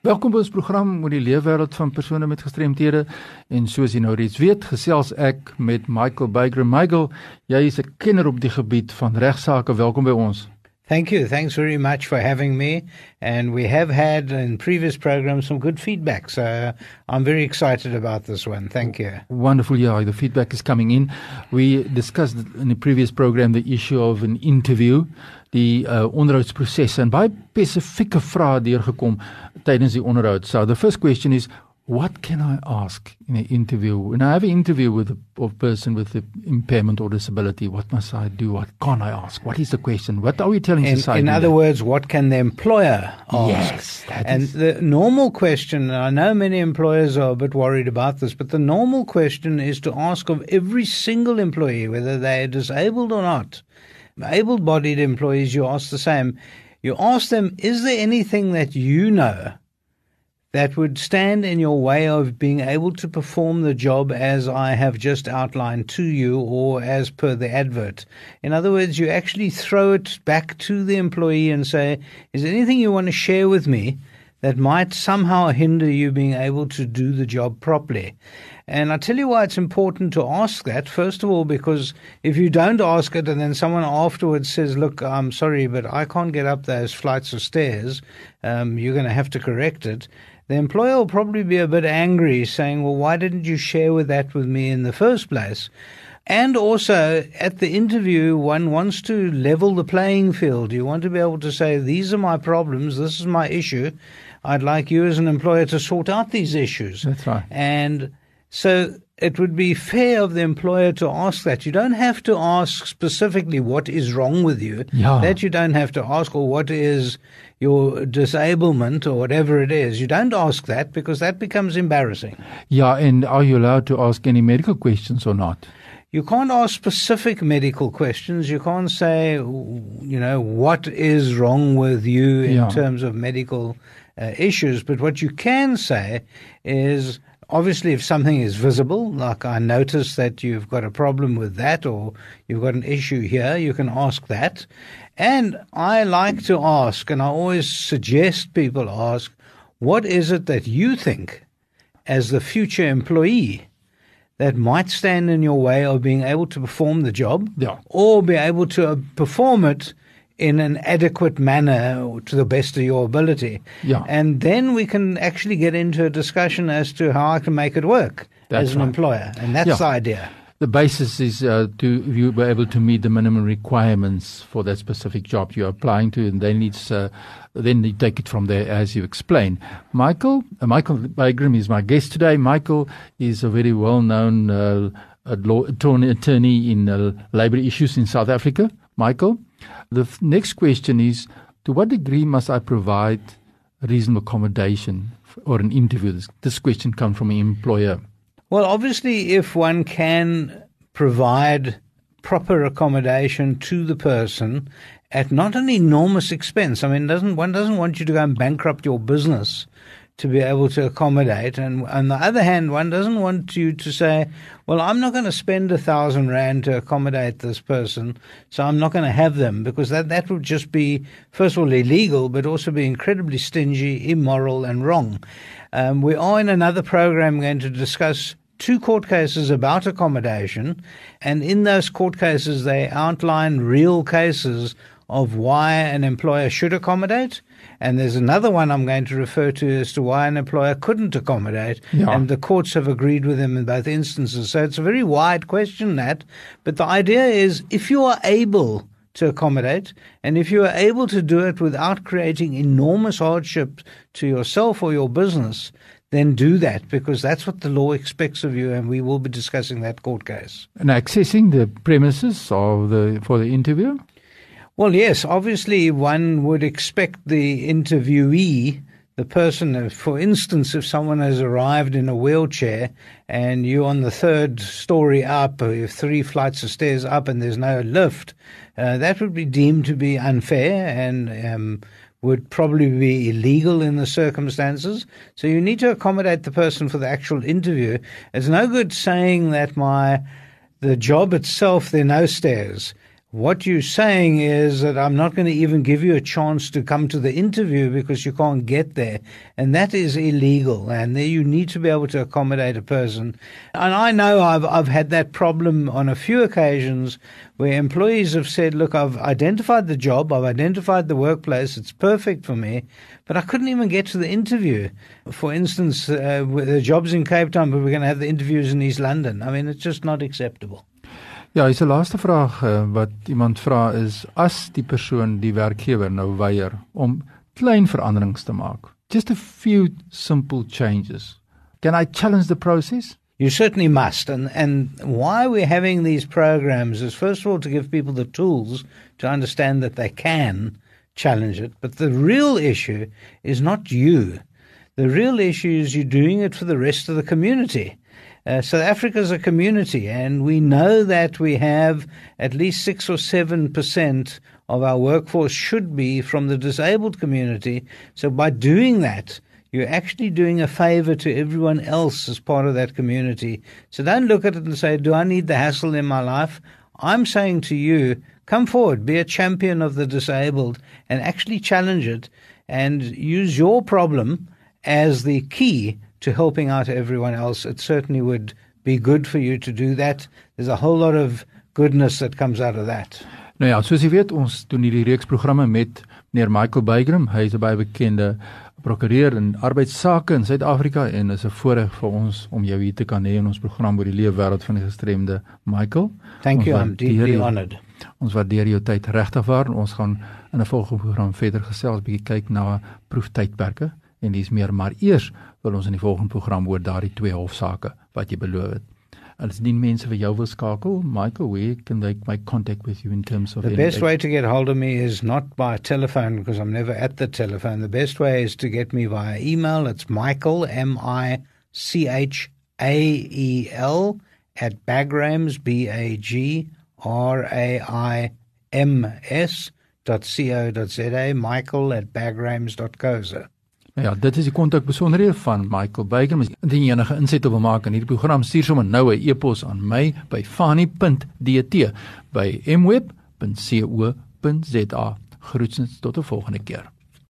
Welkom by ons program oor die leefwêreld van persone met gestremthede en soos jy nou reeds weet, gesels ek met Michael Bygram. Michael, jy is 'n kenner op die gebied van regsaake. Welkom by ons. Thank you. Thanks very much for having me. And we have had in previous programs some good feedback. So I'm very excited about this one. Thank you. Wonderful. Yeah, the feedback is coming in. We discussed in the previous program the issue of an interview. die uh, onderhoudsproses en baie spesifieke vrae deurgekom tydens die onderhoud. So the first question is what can I ask in an interview? When I have an interview with a, person with an impairment or disability, what must I do? What can I ask? What is the question? What are we telling in, society? In other words, what can the employer ask? Yes. And is... the normal question, I know many employers are a bit worried about this, but the normal question is to ask of every single employee, whether they are disabled or not, able bodied employees, you ask the same. You ask them, is there anything that you know that would stand in your way of being able to perform the job as I have just outlined to you or as per the advert? In other words, you actually throw it back to the employee and say, is there anything you want to share with me that might somehow hinder you being able to do the job properly? And I tell you why it's important to ask that. First of all, because if you don't ask it and then someone afterwards says, Look, I'm sorry, but I can't get up those flights of stairs, um, you're going to have to correct it. The employer will probably be a bit angry, saying, Well, why didn't you share with that with me in the first place? And also, at the interview, one wants to level the playing field. You want to be able to say, These are my problems, this is my issue. I'd like you as an employer to sort out these issues. That's right. And so it would be fair of the employer to ask that. You don't have to ask specifically what is wrong with you. Yeah. That you don't have to ask, or what is your disablement, or whatever it is. You don't ask that because that becomes embarrassing. Yeah, and are you allowed to ask any medical questions or not? You can't ask specific medical questions. You can't say, you know, what is wrong with you in Yeah. terms of medical uh, issues. But what you can say is, obviously, if something is visible, like I notice that you've got a problem with that or you've got an issue here, you can ask that. And I like to ask, and I always suggest people ask, what is it that you think as the future employee that might stand in your way of being able to perform the job Yeah. or be able to uh, perform it in an adequate manner to the best of your ability. Yeah. And then we can actually get into a discussion as to how I can make it work That's as an right. employer. And that's Yeah. the idea. The basis is uh, to you be able to meet the minimum requirements for that specific job you're applying to, and then it's uh, then you take it from there as you explain. Michael, uh, Michael Bagraim is my guest today. Michael is a very well-known uh, uh, law attorney, attorney in uh, labor issues in South Africa. Michael, the next question is: To what degree must I provide reasonable accommodation or an interview? This, this question comes from an employer. Well, obviously, if one can provide proper accommodation to the person at not an enormous expense. I mean, doesn't one doesn't want you to go and bankrupt your business to be able to accommodate, and on the other hand, one doesn't want you to say, "Well, I'm not going to spend a thousand rand to accommodate this person, so I'm not going to have them," because that that would just be first of all illegal, but also be incredibly stingy, immoral, and wrong. Um, we are in another program going to discuss two court cases about accommodation, and in those court cases, they outline real cases of why an employer should accommodate. And there's another one I'm going to refer to as to why an employer couldn't accommodate. Yeah. And the courts have agreed with him in both instances. So it's a very wide question, that. But the idea is if you are able to accommodate, and if you are able to do it without creating enormous hardship to yourself or your business, then do that because that's what the law expects of you, and we will be discussing that court case. And accessing the premises of the for the interview. Well, yes, obviously one would expect the interviewee, the person, uh, for instance, if someone has arrived in a wheelchair and you're on the third story up, or three flights of stairs up and there's no lift, uh, that would be deemed to be unfair and um, would probably be illegal in the circumstances. So you need to accommodate the person for the actual interview. It's no good saying that my the job itself there are no stairs what you're saying is that I'm not going to even give you a chance to come to the interview because you can't get there. And that is illegal. And you need to be able to accommodate a person. And I know I've, I've had that problem on a few occasions where employees have said, look, I've identified the job, I've identified the workplace, it's perfect for me, but I couldn't even get to the interview. For instance, uh, the job's in Cape Town, but we're going to have the interviews in East London. I mean, it's just not acceptable. Ja, is 'n laaste vraag uh, wat iemand vra is as die persoon die werkgewer nou weier om klein veranderings te maak. Just a few simple changes. Can I challenge the process? You certainly must. And and why we're having these programs is first of all to give people the tools to understand that they can challenge it, but the real issue is not you. The real issue is you're doing it for the rest of the community. Uh, South Africa is a community, and we know that we have at least six or seven percent of our workforce should be from the disabled community. So by doing that, you're actually doing a favor to everyone else as part of that community. So don't look at it and say, Do I need the hassle in my life? I'm saying to you, come forward, be a champion of the disabled, and actually challenge it and use your problem as the key to helping out everyone else. It certainly would be good for you to do that. There's a whole lot of goodness that comes out of that. Nou ja, soos jy weet, ons doen hierdie reeks programme met meneer Michael Bygram. Hy is 'n baie bekende prokureur in arbeidsake in Suid-Afrika en is 'n voorreg vir ons om jou hier te kan hê in ons program oor die leefwêreld van die gestremde Michael. Thank you, I'm deeply honored. Ons waardeer jou tyd regtig waar. Ons gaan in 'n volgende program verder gesels, bietjie kyk na proeftydperke en dis meer maar eers wil ons in die volgende program oor daardie twee hofsaake wat jy beloof het. As die mense vir jou wil skakel, Michael, where can they make contact with you in terms of The best way to get hold of me is not by telephone because I'm never at the telephone. The best way is to get me via email. It's Michael M I C H A E L at bagrams b a g r a i m s dot co dot za michael at bagrams.co.za Ja, dit is die kontak besonderhede van Michael Baker. Indien enige insette wil maak in hierdie program, stuur sommer nou 'n e-pos aan my by fani.dt by mweb.co.za. Groetens tot 'n volgende keer.